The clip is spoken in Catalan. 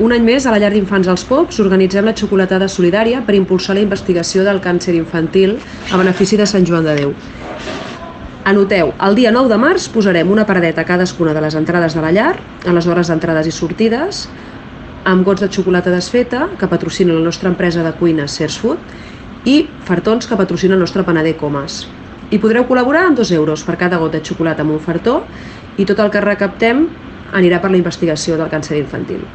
Un any més, a la llar d'infants als Pocs, organitzem la xocolatada solidària per impulsar la investigació del càncer infantil a benefici de Sant Joan de Déu. Anoteu, el dia 9 de març posarem una paradeta a cadascuna de les entrades de la llar, a les hores d'entrades i sortides, amb gots de xocolata desfeta, que patrocina la nostra empresa de cuina Sears Food, i fartons que patrocina el nostre panader Comas. I podreu col·laborar amb 2 euros per cada got de xocolata amb un fartó i tot el que recaptem anirà per la investigació del càncer infantil.